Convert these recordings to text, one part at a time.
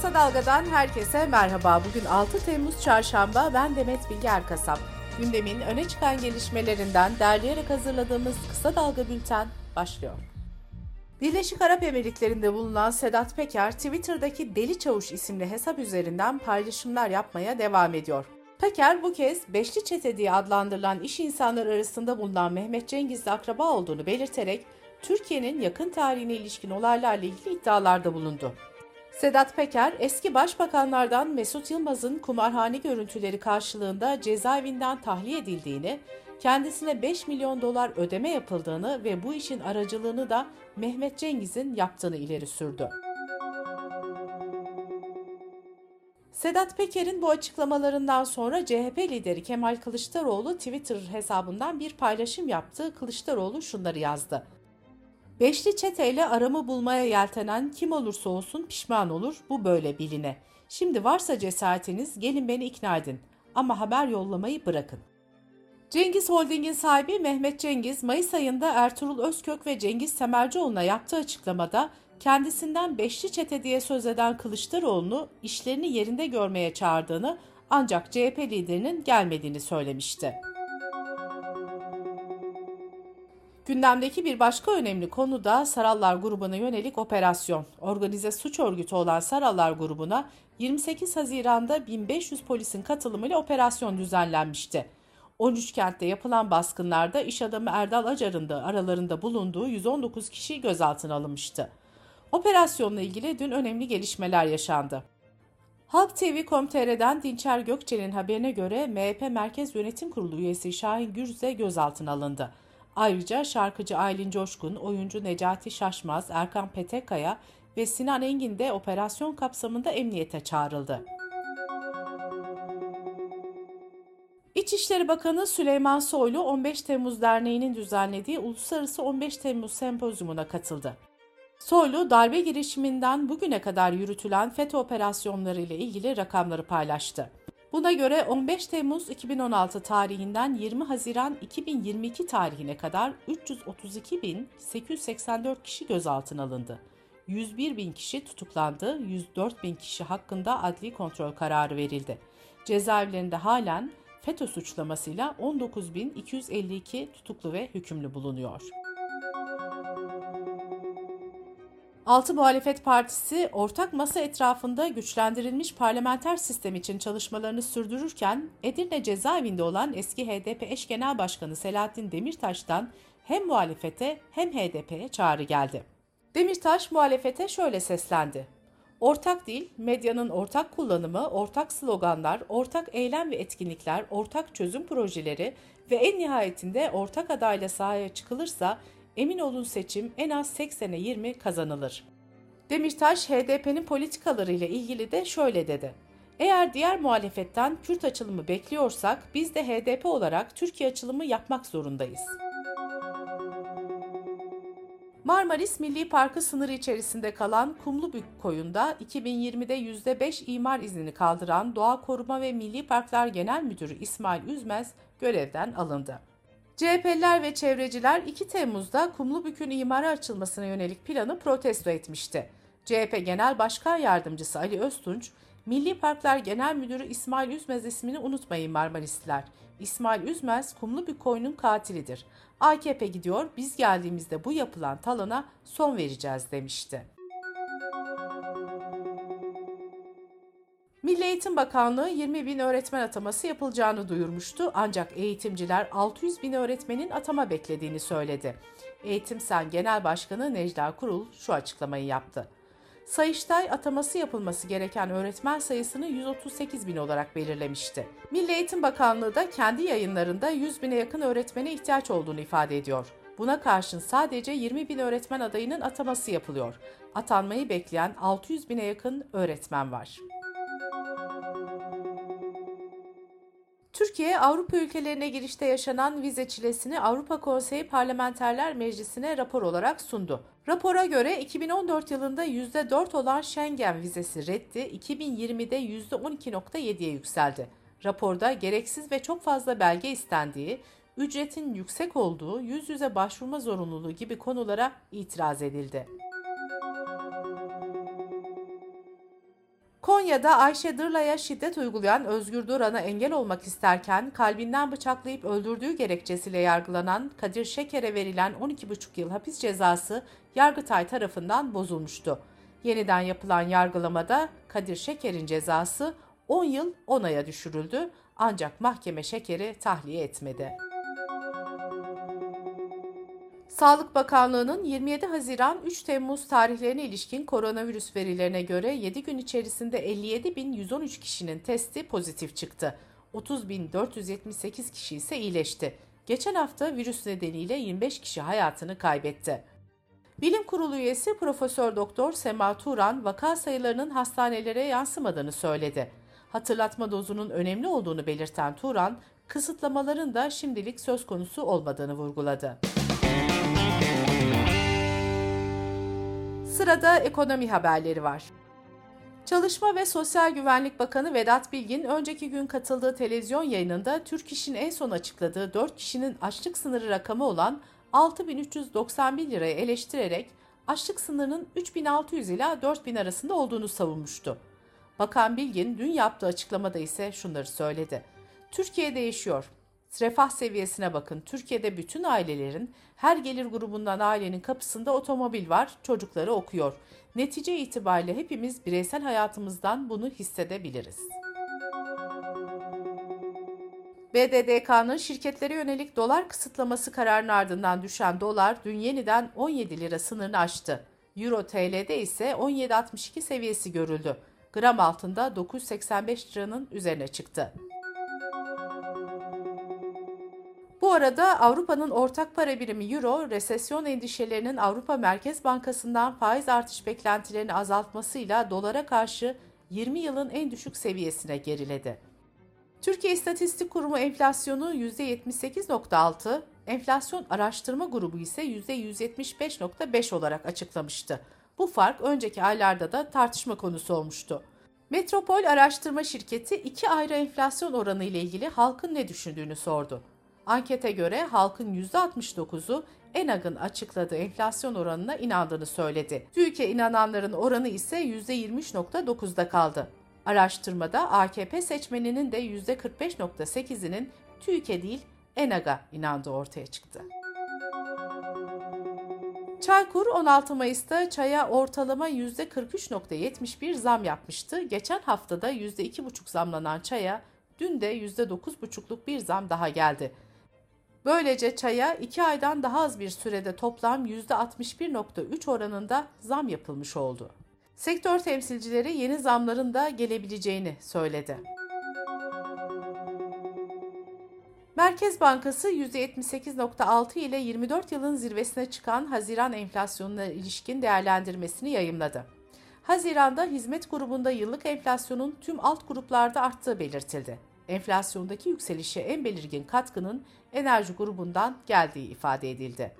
Kısa Dalga'dan herkese merhaba. Bugün 6 Temmuz Çarşamba. Ben Demet Bilge Erkasap. Gündemin öne çıkan gelişmelerinden derleyerek hazırladığımız Kısa Dalga Bülten başlıyor. Birleşik Arap Emirlikleri'nde bulunan Sedat Peker, Twitter'daki Deli Çavuş isimli hesap üzerinden paylaşımlar yapmaya devam ediyor. Peker bu kez Beşli Çete diye adlandırılan iş insanları arasında bulunan Mehmet Cengiz'le akraba olduğunu belirterek Türkiye'nin yakın tarihine ilişkin olaylarla ilgili iddialarda bulundu. Sedat Peker, eski başbakanlardan Mesut Yılmaz'ın kumarhane görüntüleri karşılığında cezaevinden tahliye edildiğini, kendisine 5 milyon dolar ödeme yapıldığını ve bu işin aracılığını da Mehmet Cengiz'in yaptığını ileri sürdü. Sedat Peker'in bu açıklamalarından sonra CHP lideri Kemal Kılıçdaroğlu Twitter hesabından bir paylaşım yaptı. Kılıçdaroğlu şunları yazdı. Beşli çeteyle aramı bulmaya yeltenen kim olursa olsun pişman olur, bu böyle biline. Şimdi varsa cesaretiniz gelin beni ikna edin ama haber yollamayı bırakın. Cengiz Holding'in sahibi Mehmet Cengiz, Mayıs ayında Ertuğrul Özkök ve Cengiz Semercioğlu'na yaptığı açıklamada kendisinden beşli çete diye söz eden Kılıçdaroğlu'nu işlerini yerinde görmeye çağırdığını ancak CHP liderinin gelmediğini söylemişti. Gündemdeki bir başka önemli konu da Sarallar grubuna yönelik operasyon. Organize suç örgütü olan Sarallar grubuna 28 Haziran'da 1500 polisin katılımıyla operasyon düzenlenmişti. 13 kentte yapılan baskınlarda iş adamı Erdal Acar'ın da aralarında bulunduğu 119 kişi gözaltına alınmıştı. Operasyonla ilgili dün önemli gelişmeler yaşandı. Halk TV.com.tr'den Dinçer Gökçe'nin haberine göre MHP Merkez Yönetim Kurulu üyesi Şahin Gürze gözaltına alındı. Ayrıca şarkıcı Aylin Coşkun, oyuncu Necati Şaşmaz, Erkan Petekaya ve Sinan Engin de operasyon kapsamında emniyete çağrıldı. İçişleri Bakanı Süleyman Soylu 15 Temmuz Derneği'nin düzenlediği Uluslararası 15 Temmuz Sempozyumuna katıldı. Soylu darbe girişiminden bugüne kadar yürütülen FETÖ operasyonları ile ilgili rakamları paylaştı. Buna göre 15 Temmuz 2016 tarihinden 20 Haziran 2022 tarihine kadar 332.884 kişi gözaltına alındı. 101 bin kişi tutuklandı, 104 bin kişi hakkında adli kontrol kararı verildi. Cezaevlerinde halen FETÖ suçlamasıyla 19.252 tutuklu ve hükümlü bulunuyor. Altı Muhalefet Partisi ortak masa etrafında güçlendirilmiş parlamenter sistem için çalışmalarını sürdürürken Edirne cezaevinde olan eski HDP eş genel başkanı Selahattin Demirtaş'tan hem muhalefete hem HDP'ye çağrı geldi. Demirtaş muhalefete şöyle seslendi. Ortak dil, medyanın ortak kullanımı, ortak sloganlar, ortak eylem ve etkinlikler, ortak çözüm projeleri ve en nihayetinde ortak adayla sahaya çıkılırsa emin olun seçim en az 80'e 20 kazanılır. Demirtaş HDP'nin politikalarıyla ilgili de şöyle dedi. Eğer diğer muhalefetten Kürt açılımı bekliyorsak biz de HDP olarak Türkiye açılımı yapmak zorundayız. Marmaris Milli Parkı sınırı içerisinde kalan Kumlubük koyunda 2020'de %5 imar iznini kaldıran Doğa Koruma ve Milli Parklar Genel Müdürü İsmail Üzmez görevden alındı. CHP'liler ve çevreciler 2 Temmuz'da Kumlubük'ün imara açılmasına yönelik planı protesto etmişti. CHP Genel Başkan Yardımcısı Ali Öztunç, Milli Parklar Genel Müdürü İsmail Üzmez ismini unutmayın Marmaristler. İsmail Üzmez Kumlubük koyunun katilidir. AKP gidiyor, biz geldiğimizde bu yapılan talana son vereceğiz demişti. Eğitim Bakanlığı 20 bin öğretmen ataması yapılacağını duyurmuştu ancak eğitimciler 600 bin öğretmenin atama beklediğini söyledi. Eğitim Sen Genel Başkanı Necla Kurul şu açıklamayı yaptı. Sayıştay ataması yapılması gereken öğretmen sayısını 138 bin olarak belirlemişti. Milli Eğitim Bakanlığı da kendi yayınlarında 100 bine yakın öğretmene ihtiyaç olduğunu ifade ediyor. Buna karşın sadece 20 bin öğretmen adayının ataması yapılıyor. Atanmayı bekleyen 600 bine yakın öğretmen var. Türkiye, Avrupa ülkelerine girişte yaşanan vize çilesini Avrupa Konseyi Parlamenterler Meclisi'ne rapor olarak sundu. Rapora göre 2014 yılında %4 olan Schengen vizesi reddi 2020'de %12.7'ye yükseldi. Raporda gereksiz ve çok fazla belge istendiği, ücretin yüksek olduğu, yüz yüze başvurma zorunluluğu gibi konulara itiraz edildi. Almanya'da Ayşe Dırla'ya şiddet uygulayan Özgür Duran'a engel olmak isterken kalbinden bıçaklayıp öldürdüğü gerekçesiyle yargılanan Kadir Şeker'e verilen 12,5 yıl hapis cezası Yargıtay tarafından bozulmuştu. Yeniden yapılan yargılamada Kadir Şeker'in cezası 10 yıl 10 aya düşürüldü ancak mahkeme Şeker'i tahliye etmedi. Sağlık Bakanlığı'nın 27 Haziran 3 Temmuz tarihlerine ilişkin koronavirüs verilerine göre 7 gün içerisinde 57.113 kişinin testi pozitif çıktı. 30.478 kişi ise iyileşti. Geçen hafta virüs nedeniyle 25 kişi hayatını kaybetti. Bilim Kurulu üyesi Profesör Doktor Sema Turan vaka sayılarının hastanelere yansımadığını söyledi. Hatırlatma dozunun önemli olduğunu belirten Turan, kısıtlamaların da şimdilik söz konusu olmadığını vurguladı. Sırada ekonomi haberleri var. Çalışma ve Sosyal Güvenlik Bakanı Vedat Bilgin önceki gün katıldığı televizyon yayınında Türk İş'in en son açıkladığı 4 kişinin açlık sınırı rakamı olan 6391 liraya eleştirerek açlık sınırının 3600 ila 4000 arasında olduğunu savunmuştu. Bakan Bilgin dün yaptığı açıklamada ise şunları söyledi. Türkiye değişiyor. Refah seviyesine bakın. Türkiye'de bütün ailelerin her gelir grubundan ailenin kapısında otomobil var, çocukları okuyor. Netice itibariyle hepimiz bireysel hayatımızdan bunu hissedebiliriz. BDDK'nın şirketlere yönelik dolar kısıtlaması kararının ardından düşen dolar dün yeniden 17 lira sınırını aştı. Euro TL'de ise 17.62 seviyesi görüldü. Gram altında 985 liranın üzerine çıktı. Bu arada Avrupa'nın ortak para birimi Euro, resesyon endişelerinin Avrupa Merkez Bankası'ndan faiz artış beklentilerini azaltmasıyla dolara karşı 20 yılın en düşük seviyesine geriledi. Türkiye İstatistik Kurumu enflasyonu %78.6, enflasyon araştırma grubu ise %175.5 olarak açıklamıştı. Bu fark önceki aylarda da tartışma konusu olmuştu. Metropol Araştırma Şirketi iki ayrı enflasyon oranı ile ilgili halkın ne düşündüğünü sordu. Ankete göre halkın %69'u ENAG'ın açıkladığı enflasyon oranına inandığını söyledi. TÜİK'e inananların oranı ise %23.9'da kaldı. Araştırmada AKP seçmeninin de %45.8'inin TÜİK'e değil ENAG'a inandığı ortaya çıktı. Çaykur 16 Mayıs'ta çaya ortalama %43.71 zam yapmıştı. Geçen haftada %2,5 zamlanan çaya dün de %9,5'luk bir zam daha geldi. Böylece çaya 2 aydan daha az bir sürede toplam %61.3 oranında zam yapılmış oldu. Sektör temsilcileri yeni zamların da gelebileceğini söyledi. Merkez Bankası %78.6 ile 24 yılın zirvesine çıkan Haziran enflasyonuna ilişkin değerlendirmesini yayımladı. Haziranda hizmet grubunda yıllık enflasyonun tüm alt gruplarda arttığı belirtildi. Enflasyondaki yükselişe en belirgin katkının enerji grubundan geldiği ifade edildi.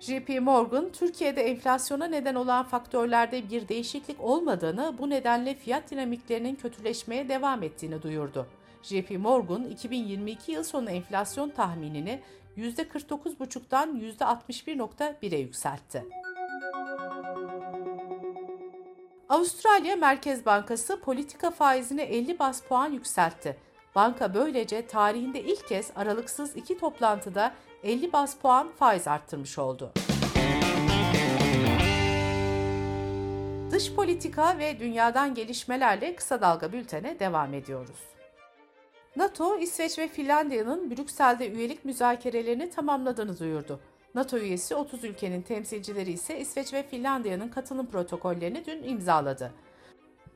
JP Morgan, Türkiye'de enflasyona neden olan faktörlerde bir değişiklik olmadığını, bu nedenle fiyat dinamiklerinin kötüleşmeye devam ettiğini duyurdu. JP Morgan, 2022 yıl sonu enflasyon tahminini %49,5'dan %61,1'e yükseltti. Avustralya Merkez Bankası politika faizini 50 bas puan yükseltti. Banka böylece tarihinde ilk kez aralıksız iki toplantıda 50 bas puan faiz arttırmış oldu. Dış politika ve dünyadan gelişmelerle kısa dalga bültene devam ediyoruz. NATO, İsveç ve Finlandiya'nın Brüksel'de üyelik müzakerelerini tamamladığını duyurdu. NATO üyesi 30 ülkenin temsilcileri ise İsveç ve Finlandiya'nın katılım protokollerini dün imzaladı.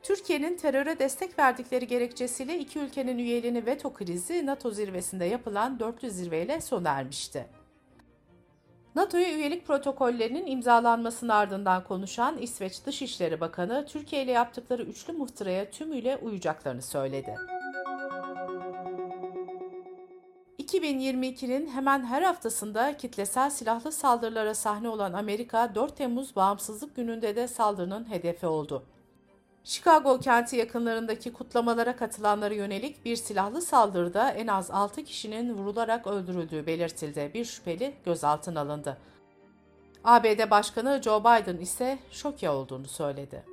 Türkiye'nin teröre destek verdikleri gerekçesiyle iki ülkenin üyeliğini veto krizi NATO zirvesinde yapılan dörtlü zirveyle sona ermişti. NATO'ya üyelik protokollerinin imzalanmasının ardından konuşan İsveç Dışişleri Bakanı, Türkiye ile yaptıkları üçlü muhtıraya tümüyle uyacaklarını söyledi. 2022'nin hemen her haftasında kitlesel silahlı saldırılara sahne olan Amerika 4 Temmuz Bağımsızlık Günü'nde de saldırının hedefi oldu. Chicago kenti yakınlarındaki kutlamalara katılanlara yönelik bir silahlı saldırıda en az 6 kişinin vurularak öldürüldüğü belirtildi. Bir şüpheli gözaltına alındı. ABD Başkanı Joe Biden ise şoke olduğunu söyledi.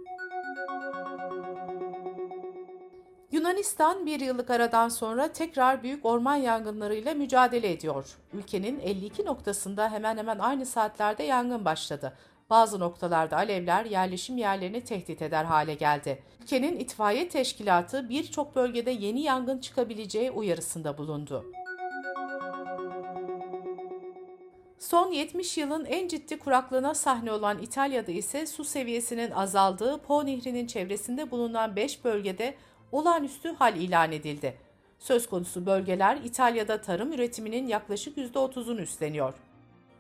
Yunanistan bir yıllık aradan sonra tekrar büyük orman yangınlarıyla mücadele ediyor. Ülkenin 52 noktasında hemen hemen aynı saatlerde yangın başladı. Bazı noktalarda alevler yerleşim yerlerini tehdit eder hale geldi. Ülkenin itfaiye teşkilatı birçok bölgede yeni yangın çıkabileceği uyarısında bulundu. Son 70 yılın en ciddi kuraklığına sahne olan İtalya'da ise su seviyesinin azaldığı Po Nehri'nin çevresinde bulunan 5 bölgede olağanüstü hal ilan edildi. Söz konusu bölgeler İtalya'da tarım üretiminin yaklaşık %30'unu üstleniyor.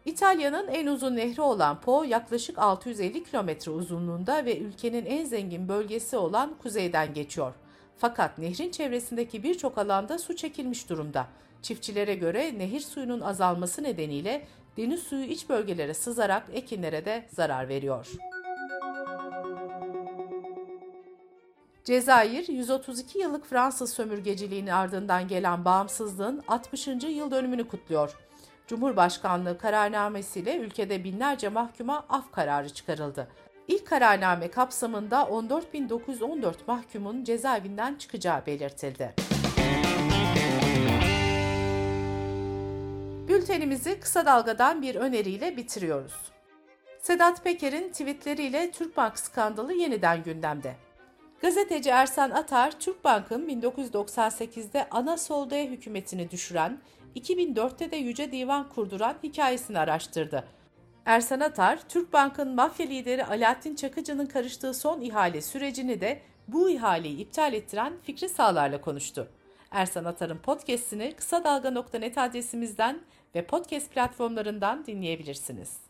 İtalya'nın en uzun nehri olan Po yaklaşık 650 kilometre uzunluğunda ve ülkenin en zengin bölgesi olan kuzeyden geçiyor. Fakat nehrin çevresindeki birçok alanda su çekilmiş durumda. Çiftçilere göre nehir suyunun azalması nedeniyle deniz suyu iç bölgelere sızarak ekinlere de zarar veriyor. Cezayir, 132 yıllık Fransız sömürgeciliğinin ardından gelen bağımsızlığın 60. yıl dönümünü kutluyor. Cumhurbaşkanlığı kararnamesiyle ülkede binlerce mahkuma af kararı çıkarıldı. İlk kararname kapsamında 14.914 mahkumun cezaevinden çıkacağı belirtildi. Bültenimizi kısa dalgadan bir öneriyle bitiriyoruz. Sedat Peker'in tweetleriyle Türkbank skandalı yeniden gündemde. Gazeteci Ersan Atar, Türkbank'ın 1998'de ana sol D hükümetini düşüren, 2004'te de Yüce Divan kurduran hikayesini araştırdı. Ersan Atar, Türkbank'ın mafya lideri Alaaddin Çakıcı'nın karıştığı son ihale sürecini de bu ihaleyi iptal ettiren Fikri Sağlar'la konuştu. Ersan Atar'ın podcast'ini kısa dalga.net adresimizden ve podcast platformlarından dinleyebilirsiniz.